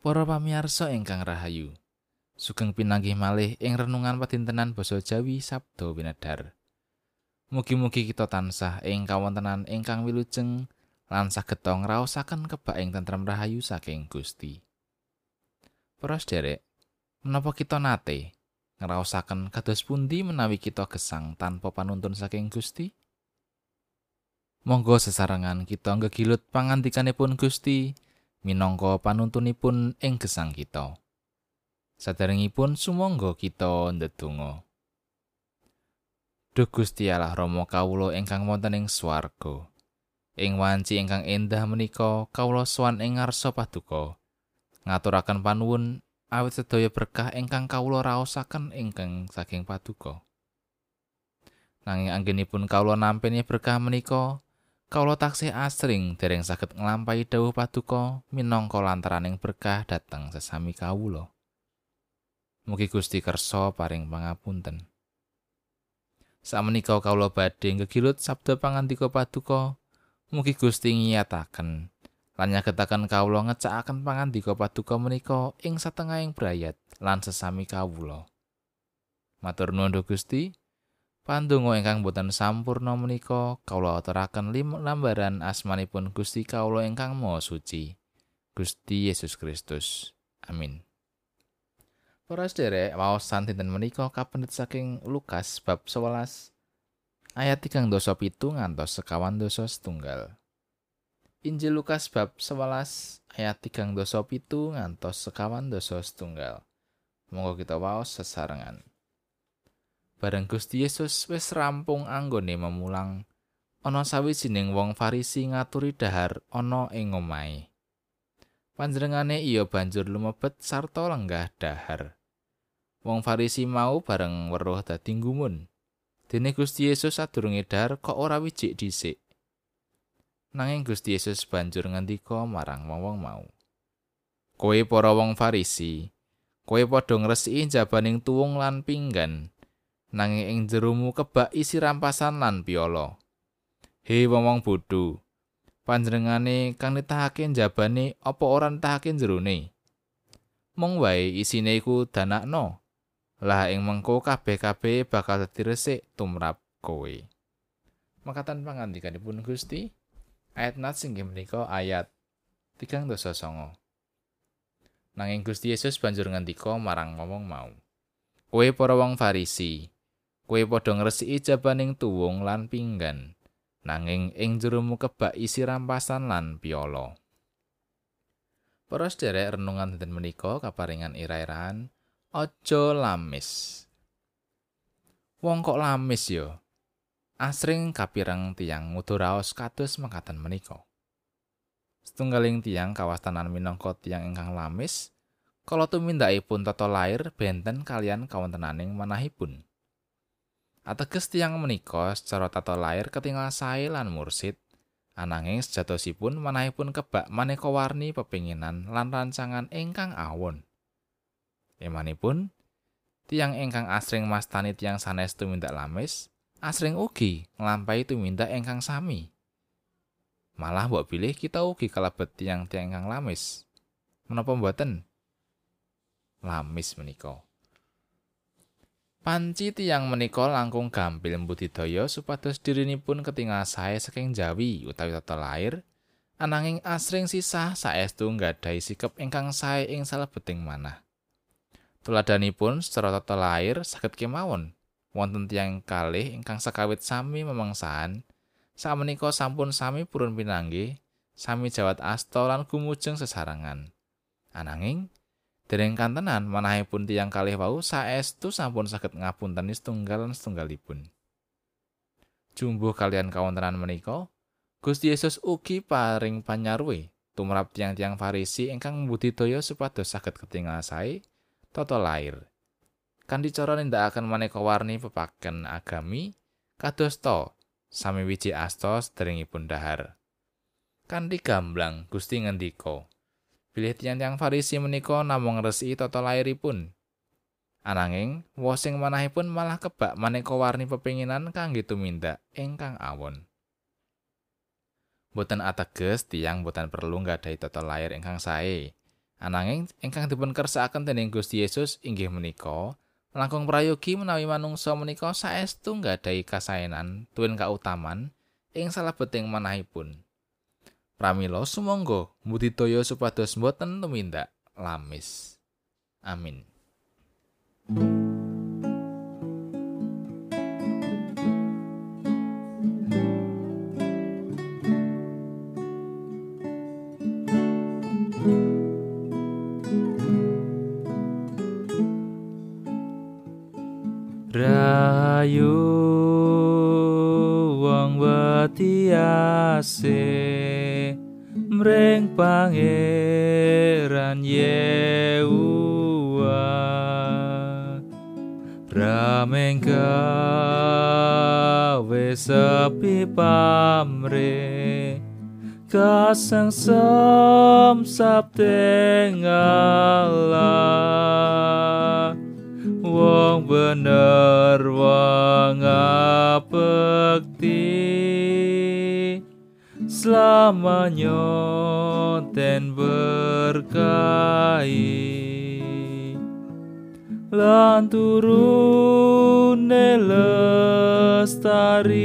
Para pamirsa ingkang rahayu, sugeng pinanggih malih ing renungan padintenan basa Jawi Sabdo Winedhar. Mugi-mugi kita tansah ing kawontenan ingkang wilujeng lan saged ngraosaken kebak ing tentrem rahayu saking Gusti. Para sederek, menapa kita nate ngraosaken kados pundi menawi kita gesang tanpa panuntun saking Gusti? Monggo sesarengan kita ngegilut pangandikanipun Gusti minangka panuntunipun ing gesang kita. Saderengipun sumangga kita ndedonga. Duh Gusti Allah Rama kawula ingkang wonten ing swarga. Ing wanci ingkang endah menika kawula sowan ing ngarsa paduka. Ngaturaken panuwun awit sedaya berkah ingkang kawula raosaken ingkang saking paduka. Nanging anggenipun kawula nampi berkah menika, Kawula taksih asring dereng saged nglampahi dawuh paduka minangka lantaraning berkah dhateng sesami kawula. Mugi Gusti kersa paring pangapunten. Samenika kawula badhe ngegilut sabda pangandika paduka, mugi Gusti ngiyataken lan nyagetaken kawula ngecakaken pangandika paduka menika ing satengahing brayat lan sesami kawula. Matur nuwun Gusti. Pandonga ingkang boten sampurna menika kawula aturaken lambaran asmanipun Gusti kawula ingkang Maha Suci, Gusti Yesus Kristus. Amin. Para sederek, waosan dinten menika kapendhet saking Lukas bab 11 ayat 3 dosa pitu ngantos sekawan dosa setunggal. Injil Lukas bab 11 ayat 3 dosa pitu ngantos sekawan dosa setunggal. Monggo kita waos sesarengan. Bareng Gusti Yesus wis rampung anggone memulang, ana sawijining wong Farisi ngaturi dahar ana ing omahe. Panjenengane iya banjur lumebet sarta lenggah dahar. Wong Farisi mau bareng weruh dadi gumun. Dene Gusti Yesus sadurunge dahar kok ora wijik dhisik. Nanging Gusti Yesus banjur ngendika marang wong-wong mau. Kowe para wong Farisi, kowe padha ngresiki jabaning tuwung lan pinggan. Nanging ing jeromu kebak isi rampasan lan piala. He wong-wong bodho, panjenengane kang nitahake jabane apa ora nitahake jerone? Mung wae isine iku danakno. Lah ing mengko kabeh-kabeh bakal dadi resik tumrap kowe. Makatan pangandikanipun Gusti ayat nat sing menika ayat 3 dosa songo. Nanging Gusti Yesus banjur ngandika marang ngomong mau. Kowe para wong Farisi, kowe padha ngresiki jabaning tuwung lan pinggan nanging ing jeromu kebak isi rampasan lan piala. Para sederek renungan dinten menika kaparingan ira-iraan aja lamis. Wong kok lamis yo asring kapireng tiang nguduraos kados mengkatan menika. Setunggaling tiang kawastanan minangka tiang ingkang lamis kala tumindakipun tata lair benten kalian kawontenaning manahipun. Ateges tiang menika secara tata lair ketinggal sae lan mursid. Ananging sejatosipun manahipun kebak maneka warni pepinginan lan rancangan ingkang awon. Emanipun, tiang ingkang asring mastani tiang sanes tumindak lamis, asring ugi nglampahi tumindak ingkang sami. Malah mbok pilih kita ugi kalebet tiang-tiang ingkang lamis. Menapa mboten? Lamis menika. Panci tiyang menika langkung gampil budidaya supados dirinipun ketingal sae saking Jawi utawi tata lair, ananging asring sisah saestu nggadahi sikap ingkang sae ing salebeting manah. Tuladanipun secara tata lair saged kemawon wonten tiyang kalih ingkang sakawit sami memangsahan, samenika sampun sami purun pinanggih, sami jawat asta lan gumujeng sesarangan. Ananging Dereng kantenan manahipun tiyang kalih wau saestu sampun saged ngapunten setunggal lan setunggalipun. Jumbuh kalian kawontenan menika, Gusti Yesus ugi paring panyarwe tumrap tiang-tiang Farisi ingkang mbudidaya supados saged ketingal sae tata lair. Kanthi cara nindakaken maneka warni pepaken agami kados to sami wiji astos derengipun dahar. Kanthi gamblang Gusti ngendika, bilih tiyang-tiyang Farisi menika namung resi tata lairipun. Ananging, wosing manahipun malah kebak maneka warni pepinginan kangge tumindak ingkang awon. Boten ateges tiyang boten perlu nggadahi tata lair ingkang sae. Ananging ingkang dipun kersakaken dening Gusti Yesus inggih menika langkung prayogi menawi manungsa menika saestu nggadahi kasaenan tuwin kautaman ing salebeting manahipun. Pramila sumangga mbudidaya supados boten tumindak lamis. Amin. Rayu wong wetiase mring pangeran Yehuwa. Rameng gawe sepi pamre. Kasang sam sabteng Allah wong bener wong apekti selamanya ten berkahi. Lan turune lestari